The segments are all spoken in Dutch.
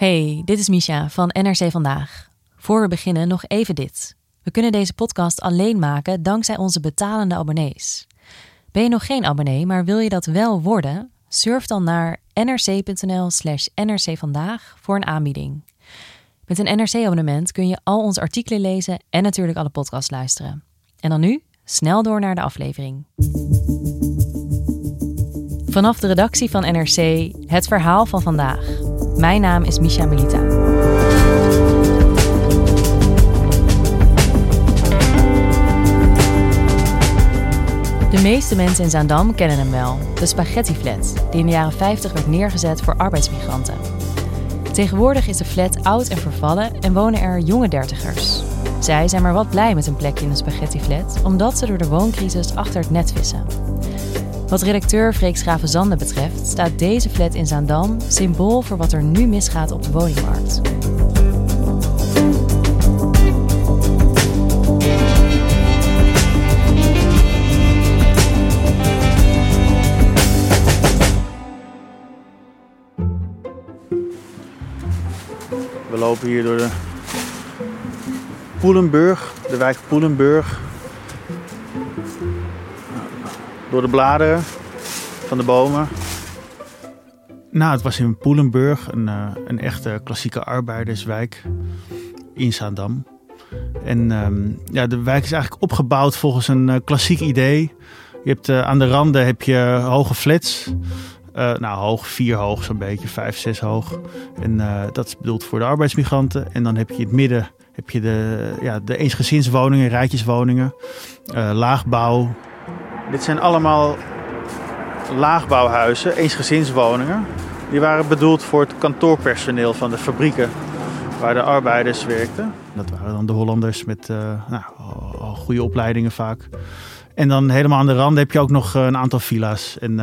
Hey, dit is Misha van NRC Vandaag. Voor we beginnen nog even dit. We kunnen deze podcast alleen maken dankzij onze betalende abonnees. Ben je nog geen abonnee, maar wil je dat wel worden? Surf dan naar nrc.nl/slash nrcvandaag voor een aanbieding. Met een NRC-abonnement kun je al onze artikelen lezen en natuurlijk alle podcasts luisteren. En dan nu snel door naar de aflevering. Vanaf de redactie van NRC het verhaal van vandaag. Mijn naam is Misha Melita. De meeste mensen in Zaandam kennen hem wel, de spaghetti flat, die in de jaren 50 werd neergezet voor arbeidsmigranten. Tegenwoordig is de flat oud en vervallen en wonen er jonge dertigers. Zij zijn maar wat blij met een plekje in de spaghetti flat, omdat ze door de wooncrisis achter het net vissen. Wat redacteur Freek Schravenzande betreft, staat deze flat in Zaandam symbool voor wat er nu misgaat op de woningmarkt. We lopen hier door de Poelenburg, de wijk Poelenburg. Door de bladeren van de bomen. Nou, het was in Poelenburg, een, uh, een echte klassieke arbeiderswijk in Zaandam. En um, ja, de wijk is eigenlijk opgebouwd volgens een uh, klassiek idee. Je hebt uh, aan de randen heb je hoge flats. Nou, hoog, vier hoog zo'n beetje, vijf, zes hoog. En dat is bedoeld voor de arbeidsmigranten. En dan heb je in het midden heb je de, ja, de eensgezinswoningen, rijtjeswoningen, laagbouw. Dit zijn allemaal laagbouwhuizen, eensgezinswoningen. Die waren bedoeld voor het kantoorpersoneel van de fabrieken waar de arbeiders werkten. Dat waren dan de Hollanders met nou, goede opleidingen vaak. En dan helemaal aan de rand heb je ook nog een aantal villa's. En,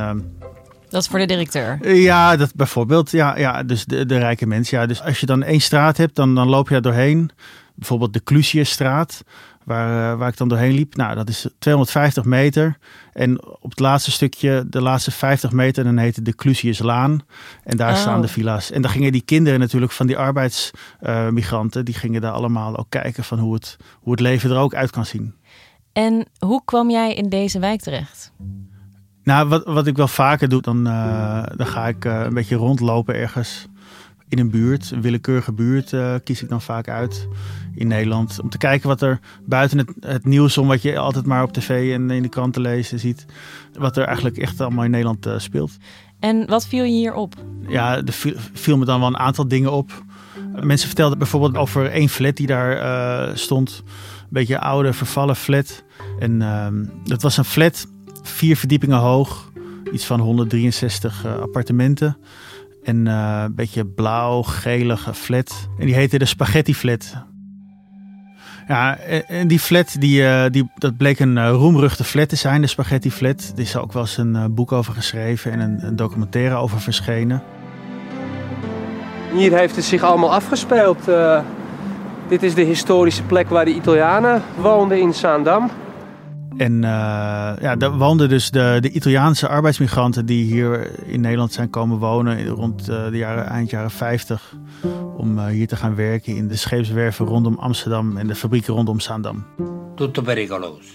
dat is voor de directeur? Ja, dat bijvoorbeeld. Ja, ja dus de, de rijke mensen. Ja. Dus als je dan één straat hebt, dan, dan loop je daar doorheen. Bijvoorbeeld de Clusiusstraat, waar, uh, waar ik dan doorheen liep. Nou, dat is 250 meter. En op het laatste stukje, de laatste 50 meter, dan heette de Clusiuslaan. En daar oh. staan de villa's. En dan gingen die kinderen natuurlijk van die arbeidsmigranten, uh, die gingen daar allemaal ook kijken van hoe het, hoe het leven er ook uit kan zien. En hoe kwam jij in deze wijk terecht? Nou, wat, wat ik wel vaker doe, dan, uh, dan ga ik uh, een beetje rondlopen ergens in een buurt. Een willekeurige buurt uh, kies ik dan vaak uit in Nederland. Om te kijken wat er buiten het, het nieuws om wat je altijd maar op tv en in de kranten leest ziet. Wat er eigenlijk echt allemaal in Nederland speelt. En wat viel je hier op? Ja, er viel, viel me dan wel een aantal dingen op. Mensen vertelden bijvoorbeeld over één flat die daar stond. Een beetje oude, vervallen flat. En ehm, dat was een flat vier verdiepingen hoog. Iets van 163 uh, appartementen. En een beetje blauw, gelige flat. En die heette de Spaghetti Flat. Ja, en die flat, die, uh, die, dat bleek een uh, roemruchte flat te zijn, de Spaghetti Flat. Er is ook wel eens een boek over geschreven en een, een, documentaire over verschenen. Hier heeft het zich allemaal afgespeeld. dit is de historische plek waar de Italianen woonden in Zaandam. En uh, ja, daar woonden dus de, de Italiaanse arbeidsmigranten die hier in Nederland zijn komen wonen rond uh, de jaren, eind jaren 50. Om uh, hier te gaan werken in de scheepswerven rondom Amsterdam en de fabrieken rondom Zaandam. Tutto pericoloso.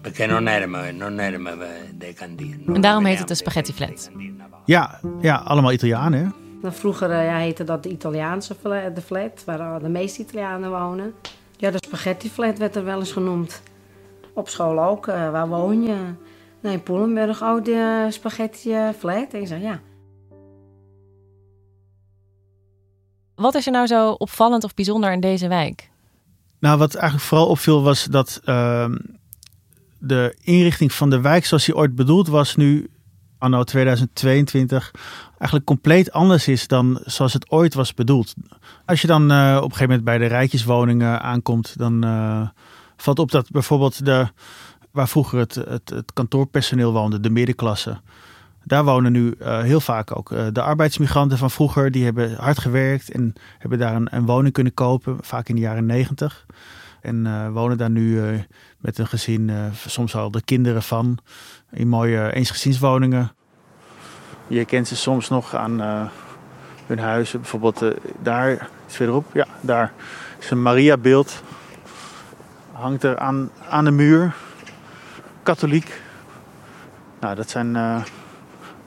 Perché non erano, non erano dei. En daarom heet het de spaghetti flat. Ja, ja allemaal Italianen. Hè? Nou, vroeger ja, heette dat de Italiaanse flat, de flat, waar de meeste Italianen wonen. Ja, de spaghetti flat werd er wel eens genoemd Op school ook. Eh, waar woon je? Nee, in Poelenburg, oh, de spaghetti eh, flat. En ik zeg, ja. Wat is er nou zo opvallend of bijzonder in deze wijk? Nou, wat eigenlijk vooral opviel was dat ehm, de inrichting van de wijk zoals die ooit bedoeld was nu, anno 2022, eigenlijk compleet anders is dan zoals het ooit was bedoeld. Als je dan eh, op een gegeven moment bij de rijtjeswoningen aankomt, dan eh, valt op dat bijvoorbeeld de, waar vroeger het, het, het kantoorpersoneel woonde, de middenklasse. Daar wonen nu eh, heel vaak ook de arbeidsmigranten van vroeger. Die hebben hard gewerkt en hebben daar een, een woning kunnen kopen, vaak in de jaren negentig. En wonen daar nu met een gezin, soms al de kinderen van, in mooie eensgezinswoningen. Je kent ze soms nog aan hun huizen. Bijvoorbeeld daar, iets verderop, ja, daar is een Maria-beeld. Hangt er aan, aan de muur. Katholiek. Nou, dat, zijn, uh,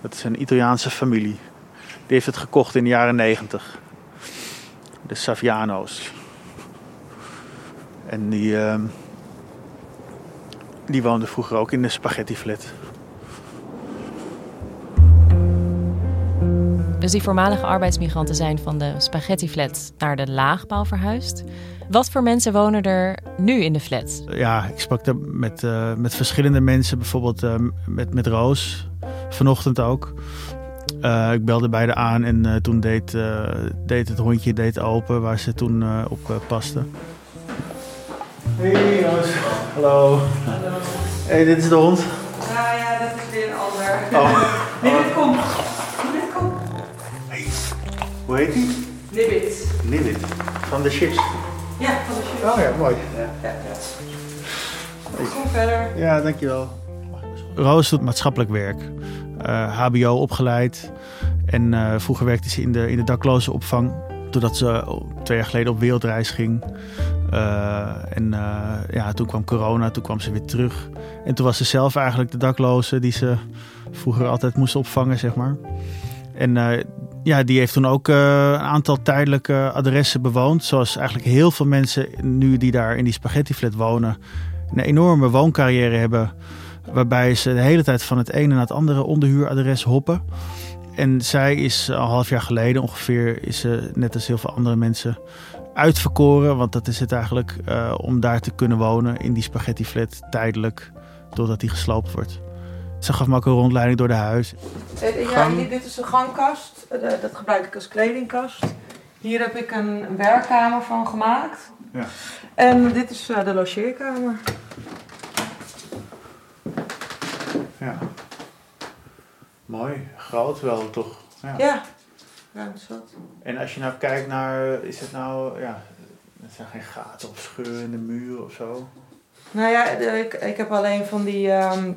dat is een Italiaanse familie. Die heeft het gekocht in de jaren negentig. De Saviano's. En die, die woonden vroeger ook in de spaghetti Dus die voormalige arbeidsmigranten zijn van de spaghetti flat naar de laagbouw verhuisd. Wat voor mensen wonen er nu in de flat? Ja, ik sprak er met, uh, met verschillende mensen. Bijvoorbeeld uh, met, met Roos, vanochtend ook. Uh, ik belde beide aan en toen deed, deed het hondje deed open waar ze toen op paste. Hey Roos. Hallo. Hallo. Hey, dit is de hond. Ja, ja, dat is weer een ander. Oh. nee, dit komt. Hoe heet die? Nibbit. Nibbit. Van de chips? Ja, van de chips. Oh ja, mooi. Ja, ja, ja. Kom verder. Ja, dankjewel. Roos doet maatschappelijk werk. HBO eh, opgeleid. En uh, vroeger werkte ze in de, in de daklozenopvang. Doordat ze twee jaar geleden op wereldreis ging. Uh, en ja, toen kwam corona, toen kwam ze weer terug. En toen was ze zelf eigenlijk de dakloze die ze vroeger altijd moest opvangen, zeg maar. En ja, die heeft toen ook uh, een aantal tijdelijke adressen bewoond. Zoals eigenlijk heel veel mensen nu die daar in die spaghetti flat wonen. Een enorme wooncarrière hebben. Waarbij ze de hele tijd van het ene naar het andere onderhuuradres hoppen. En zij is een half jaar geleden ongeveer, is ze net als heel veel andere mensen uitverkoren. Want dat is het eigenlijk uh, om daar te kunnen wonen in die spaghetti flat tijdelijk. Doordat die gesloopt wordt. Ze gaf me ook een rondleiding door de huis. Eh, ja, dit is een gangkast. Eh, dat gebruik ik als kledingkast. Hier heb ik een werkkamer van gemaakt. Ja. En dit is eh, de logeerkamer. Ja. Mooi. Groot wel, toch? Ja. ja. Ruimte zat. En als je nou kijkt naar, is het nou, ja, er zijn geen gaten of scheuren in de muur of zo? Nou ja, ik, ik heb alleen van die um,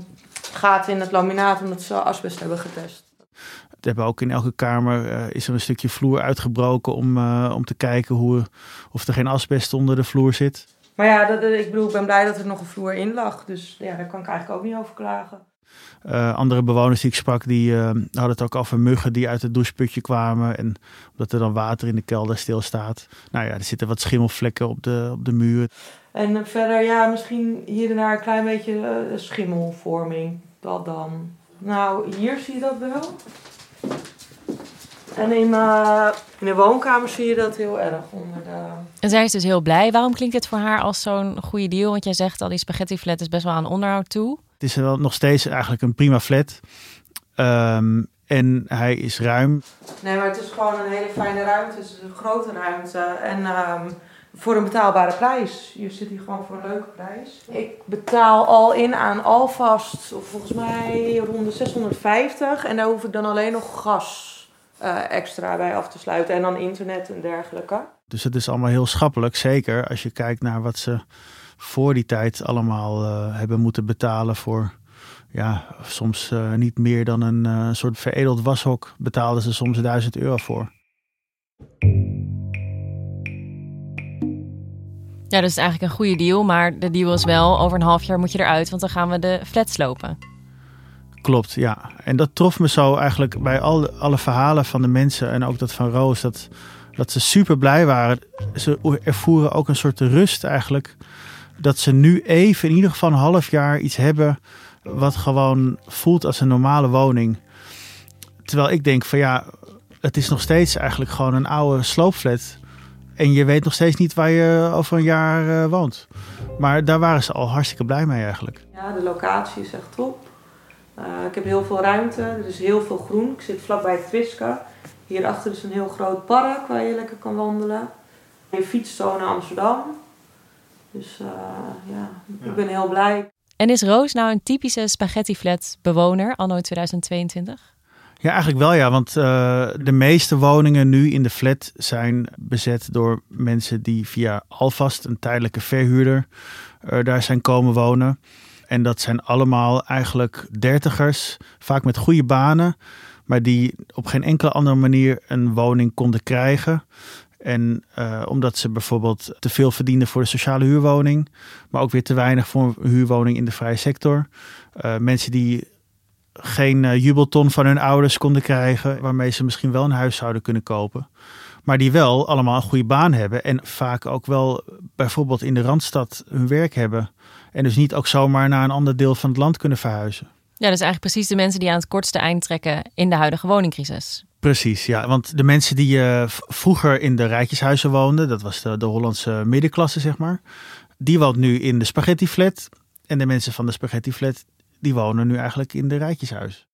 gaten in het laminaat omdat ze asbest hebben getest. We hebben ook in elke kamer uh, is er een stukje vloer uitgebroken om, uh, om te kijken hoe, of er geen asbest onder de vloer zit. Maar ja, dat, ik bedoel, ik ben blij dat er nog een vloer in lag. Dus ja, daar kan ik eigenlijk ook niet over klagen. Uh, andere bewoners die ik sprak, die hadden het ook over muggen die uit het doucheputje kwamen. En omdat er dan water in de kelder stilstaat. Nou ja, er zitten wat schimmelvlekken op de, op de muur. En verder, ja, misschien hier en daar een klein beetje schimmelvorming. Dat dan. Nou, hier zie je dat wel. En in, uh, in de woonkamer zie je dat heel erg onder de... En zij is dus heel blij. Waarom klinkt dit voor haar als zo'n goede deal? Want jij zegt al, die spaghetti flat is best wel aan onderhoud toe. Het is wel nog steeds eigenlijk een prima flat. Um, en hij is ruim. Nee, maar het is gewoon een hele fijne ruimte. Het is een grote ruimte. En um, voor een betaalbare prijs. Je zit hier gewoon voor een leuke prijs. Ik betaal al in aan Alvast, volgens mij rond de 650. En daar hoef ik dan alleen nog gas uh, extra bij af te sluiten. En dan internet en dergelijke. Dus het is allemaal heel schappelijk. Zeker als je kijkt naar wat ze voor die tijd allemaal uh, hebben moeten betalen voor... Ja, soms uh, niet meer dan een soort veredeld washok betaalden ze soms 1000 euro voor. Ja, dus eigenlijk een goede deal. Maar de deal is wel, over een half jaar moet je eruit, want dan gaan we de flat slopen. Klopt, ja. En dat trof me zo eigenlijk bij al, alle verhalen van de mensen en ook dat van Roos. Dat, dat ze super blij waren. Ze ervoeren ook een soort rust eigenlijk. dat ze nu even in ieder geval een half jaar iets hebben wat gewoon voelt als een normale woning. Terwijl ik denk van ja, het is nog steeds eigenlijk gewoon een oude sloopflat. En je weet nog steeds niet waar je over een jaar uh, woont. Maar daar waren ze al hartstikke blij mee eigenlijk. Ja, de locatie is echt top. Uh, ik heb heel veel ruimte, er is heel veel groen. Ik zit vlakbij Twiska. Hierachter is een heel groot park waar je lekker kan wandelen. Je fietst zo naar Amsterdam. Dus uh, ja, ik ben heel blij. En is Roos nou een typische spaghetti flat bewoner anno 2022? Ja, eigenlijk wel ja, want uh, de meeste woningen nu in de flat zijn bezet door mensen die via Alvast, een tijdelijke verhuurder, uh, daar zijn komen wonen. En dat zijn allemaal eigenlijk dertigers, vaak met goede banen, maar die op geen enkele andere manier een woning konden krijgen. En uh, omdat ze bijvoorbeeld te veel verdienden voor de sociale huurwoning, maar ook weer te weinig voor een huurwoning in de vrije sector. Mensen die geen uh, jubelton van hun ouders konden krijgen, waarmee ze misschien wel een huis zouden kunnen kopen. Maar die wel allemaal een goede baan hebben en vaak ook wel bijvoorbeeld in de randstad hun werk hebben. En dus niet ook zomaar naar een ander deel van het land kunnen verhuizen. Ja, dus eigenlijk precies de mensen die aan het kortste eind trekken in de huidige woningcrisis. Precies, ja. Want de mensen die uh, vroeger in de rijtjeshuizen woonden, dat was de, de Hollandse middenklasse, zeg maar. Die woont nu in de spaghetti flat. En de mensen van de spaghetti flat, die wonen nu eigenlijk in de rijtjeshuis.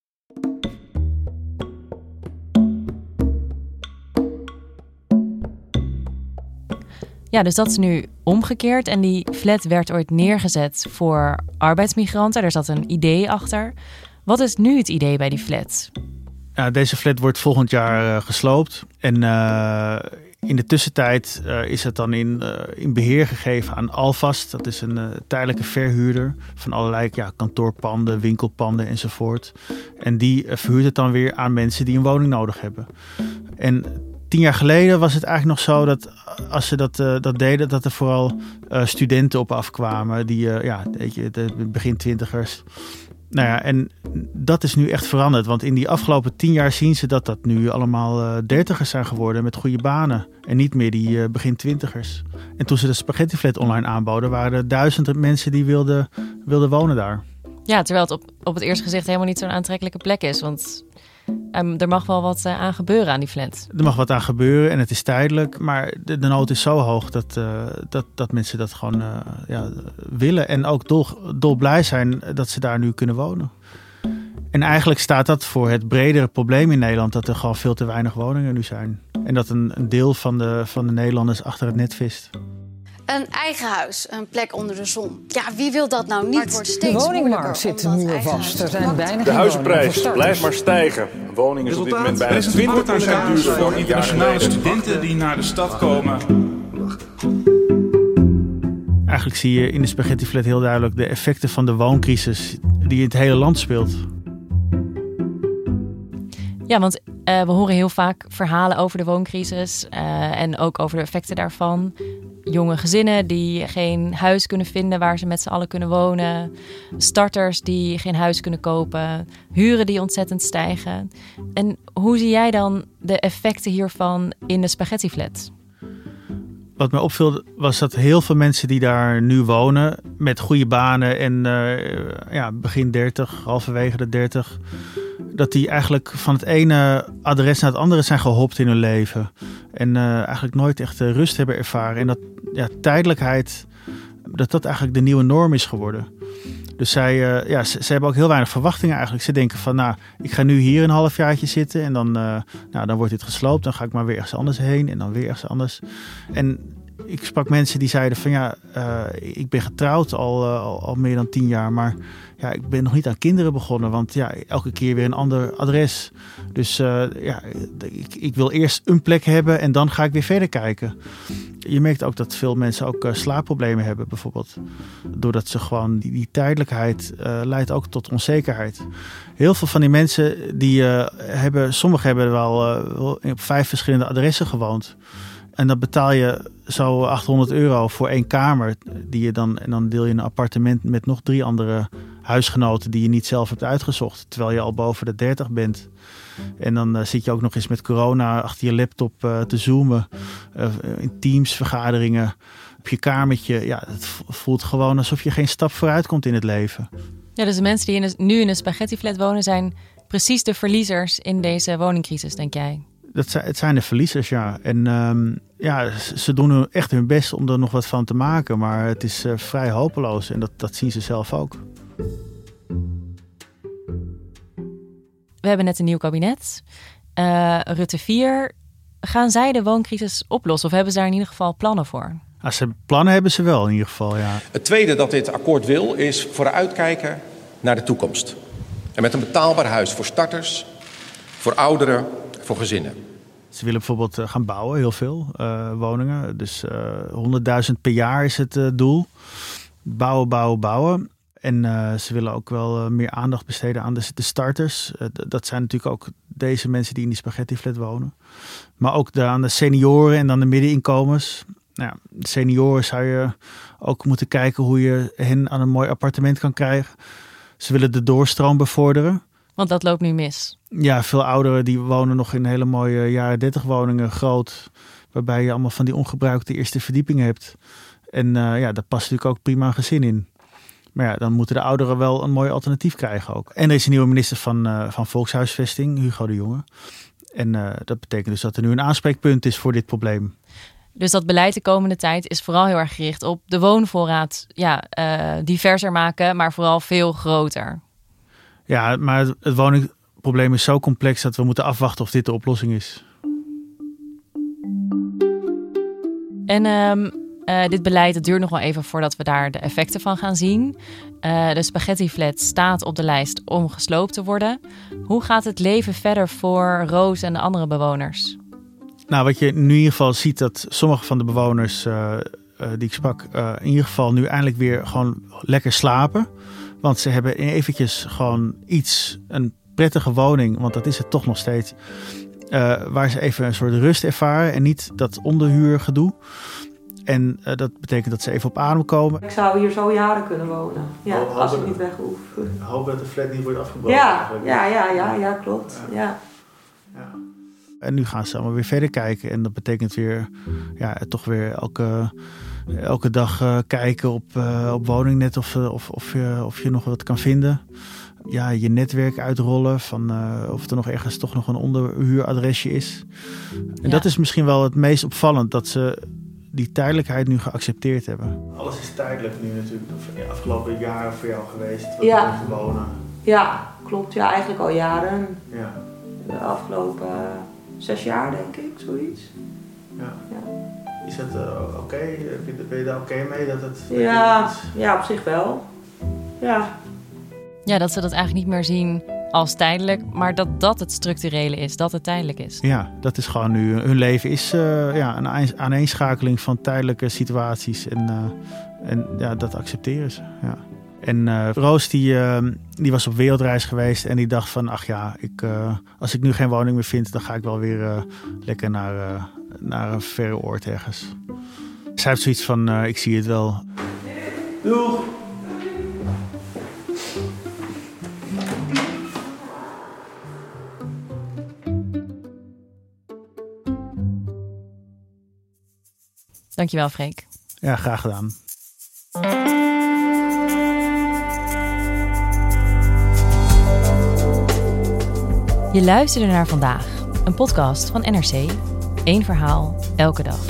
Ja, dus dat is nu omgekeerd. En die flat werd ooit neergezet voor arbeidsmigranten. Er zat een idee achter. Wat is nu het idee bij die flat? Ja, deze flat wordt volgend jaar uh, gesloopt. En uh, in de tussentijd uh, is het dan in, in beheer gegeven aan Alvast. Dat is een tijdelijke verhuurder van allerlei ja, kantoorpanden, winkelpanden enzovoort. En die verhuurt het dan weer aan mensen die een woning nodig hebben. En tien jaar geleden was het eigenlijk nog zo dat als ze dat, dat deden, dat er vooral studenten op afkwamen. Die, ja, weet je, de begin twintigers. Nou ja, en dat is nu echt veranderd. Want in die afgelopen tien jaar zien ze dat dat nu allemaal dertigers zijn geworden met goede banen. En niet meer die begin twintigers. En toen ze de Spaghetti Flat online aanboden, waren er duizenden mensen die wilden, wilden wonen daar. Ja, terwijl het op, op het eerste gezicht helemaal niet zo'n aantrekkelijke plek is. Want Um, er mag wel wat uh, aan gebeuren aan die flat. Er mag wat aan gebeuren en het is tijdelijk. Maar de, de nood is zo hoog dat, uh, dat, dat mensen dat gewoon uh, ja, willen. En ook dol, dol blij zijn dat ze daar nu kunnen wonen. En eigenlijk staat dat voor het bredere probleem in Nederland. Dat er gewoon veel te weinig woningen nu zijn. En dat een, een deel van de, van de Nederlanders achter het net vist. Een eigen huis, een plek onder de zon. Ja, wie wil dat nou niet? Maar het wordt steeds de woningmarkt zit muurvast. Er zijn weinig De huizenprijs blijft maar stijgen. Woningen is op dit moment bijna 20% duurder dan internationale studenten die naar de stad komen. Eigenlijk zie je in de spaghetti flat heel duidelijk de effecten van de wooncrisis die in het hele land speelt. Ja, want uh, we horen heel vaak verhalen over de wooncrisis uh, en ook over de effecten daarvan jonge gezinnen die geen huis kunnen vinden waar ze met z'n allen kunnen wonen. Starters die geen huis kunnen kopen. Huren die ontzettend stijgen. En hoe zie jij dan de effecten hiervan in de spaghetti flat? Wat me opviel was dat heel veel mensen die daar nu wonen met goede banen en uh, ja, begin 30, halverwege de 30, dat die eigenlijk van het ene adres naar het andere zijn gehopt in hun leven. En uh, eigenlijk nooit echt rust hebben ervaren. En dat ja, tijdelijkheid, dat dat eigenlijk de nieuwe norm is geworden. Dus zij, uh, ja, ze, hebben ook heel weinig verwachtingen eigenlijk. Ze denken van, nou, ik ga nu hier een halfjaartje zitten en dan, uh, nou, dan wordt dit gesloopt. Dan ga ik maar weer ergens anders heen en dan weer ergens anders. En ik sprak mensen die zeiden van, ja, uh, ik ben getrouwd al, al, al, meer dan tien jaar, maar ja, ik ben nog niet aan kinderen begonnen, want ja, elke keer weer een ander adres. Dus uh, ja, ik, ik, wil eerst een plek hebben en dan ga ik weer verder kijken. Je merkt ook dat veel mensen ook slaapproblemen hebben, bijvoorbeeld. Doordat ze gewoon die, tijdelijkheid leidt ook tot onzekerheid. Heel veel van die mensen die hebben, sommigen hebben wel op vijf verschillende adressen gewoond. En dan betaal je zo 800 euro voor één kamer. Die je dan, en dan deel je een appartement met nog drie andere huisgenoten die je niet zelf hebt uitgezocht, terwijl je al boven de 30 bent. En dan uh, zit je ook nog eens met corona achter je laptop uh, te zoomen, uh, in Teams vergaderingen, op je kamertje. Ja, het voelt gewoon alsof je geen stap vooruit komt in het leven. Ja, dus de mensen die nu in een spaghettiflat wonen zijn precies de verliezers in deze woningcrisis, denk jij? Dat zijn, het zijn de verliezers, ja. En um, ja, ze doen echt hun best om er nog wat van te maken. Maar het is uh, vrij hopeloos en dat, dat zien ze zelf ook. We hebben net een nieuw kabinet. Uh, Rutte 4. Gaan zij de wooncrisis oplossen of hebben ze daar in ieder geval plannen voor? Als ze plannen hebben ze wel in ieder geval, ja. Het tweede dat dit akkoord wil is vooruitkijken naar de toekomst. En met een betaalbaar huis voor starters, voor ouderen, voor gezinnen. Ze willen bijvoorbeeld uh, gaan bouwen, heel veel uh, woningen. Dus uh, 100.000 per jaar is het doel. Bouwen, bouwen, bouwen. En ze willen ook wel meer aandacht besteden aan de, de starters. dat zijn natuurlijk ook deze mensen die in die spaghettiflat wonen. Maar ook de, aan de senioren en dan de middeninkomens. Nou ja, senioren zou je ook moeten kijken hoe je hen aan een mooi appartement kan krijgen. Ze willen de doorstroom bevorderen. Want dat loopt nu mis. Ja, veel ouderen die wonen nog in hele mooie jaren 30 woningen, groot. Waarbij je allemaal van die ongebruikte eerste verdiepingen hebt. En uh, ja, daar past natuurlijk ook prima een gezin in. Maar ja, dan moeten de ouderen wel een mooi alternatief krijgen ook. En er is een nieuwe minister van, uh, van Volkshuisvesting, Hugo de Jonge. En uh, dat betekent dus dat er nu een aanspreekpunt is voor dit probleem. Dus dat beleid de komende tijd is vooral heel erg gericht op de woonvoorraad ja, diverser maken, maar vooral veel groter. Ja, maar het woningprobleem is zo complex dat we moeten afwachten of dit de oplossing is. En um, uh, dit beleid het duurt nog wel even voordat we daar de effecten van gaan zien. Uh, de spaghetti flat staat op de lijst om gesloopt te worden. Hoe gaat het leven verder voor Roos en de andere bewoners? Nou, wat je nu in ieder geval ziet, dat sommige van de bewoners uh, uh, die ik sprak, in ieder geval nu eindelijk weer gewoon lekker slapen. Want ze hebben eventjes gewoon iets, een prettige woning, want dat is het toch nog steeds. waar ze even een soort rust ervaren en niet dat onderhuurgedoe. En dat betekent dat ze even op adem komen. Ik zou hier zo jaren kunnen wonen, ja, hoop, als ik niet weg hoef. Hoop dat de flat niet wordt afgebroken. Ja, ja, ja, ja, ja, klopt. ja. ja. En nu gaan ze allemaal weer verder kijken. En dat betekent weer, ja, toch weer elke, elke dag uh, kijken op, uh, op woningnet of, of, of, je, of je nog wat kan vinden. Ja, je netwerk uitrollen van uh, of er nog ergens toch nog een onderhuuradresje is. En ja. dat is misschien wel het meest opvallend, dat ze die tijdelijkheid nu geaccepteerd hebben. Alles is tijdelijk nu natuurlijk, de afgelopen jaren voor jou geweest, wat ja. te wonen. Ja, klopt. Ja, eigenlijk al jaren. Ja. De afgelopen zes jaar, denk ik, zoiets. Ja. ja. Is het uh, oké? Okay? Ben je daar oké okay mee dat het. Ja, ja, op zich wel. Ja. Ja, dat ze dat eigenlijk niet meer zien als tijdelijk, maar dat dat het structurele is, dat het tijdelijk is. Ja, dat is gewoon nu. Hun leven is uh, ja, een aaneenschakeling van tijdelijke situaties en, uh, en ja, dat accepteren ze. Ja. En uh, Roos die, uh, die was op wereldreis geweest en die dacht van... ach ja, ik, uh, als ik nu geen woning meer vind... dan ga ik wel weer lekker naar, naar een verre oord ergens. Zij heeft zoiets van, ik zie het wel. Doeg! Dankjewel, Freek. Ja, graag gedaan. Je luisterde naar vandaag, een podcast van NRC. Eén verhaal, elke dag.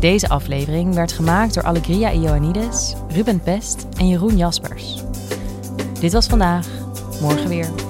Deze aflevering werd gemaakt door Allegria Ioannidis, Ruben Pest en Jeroen Jaspers. Dit was vandaag, morgen weer.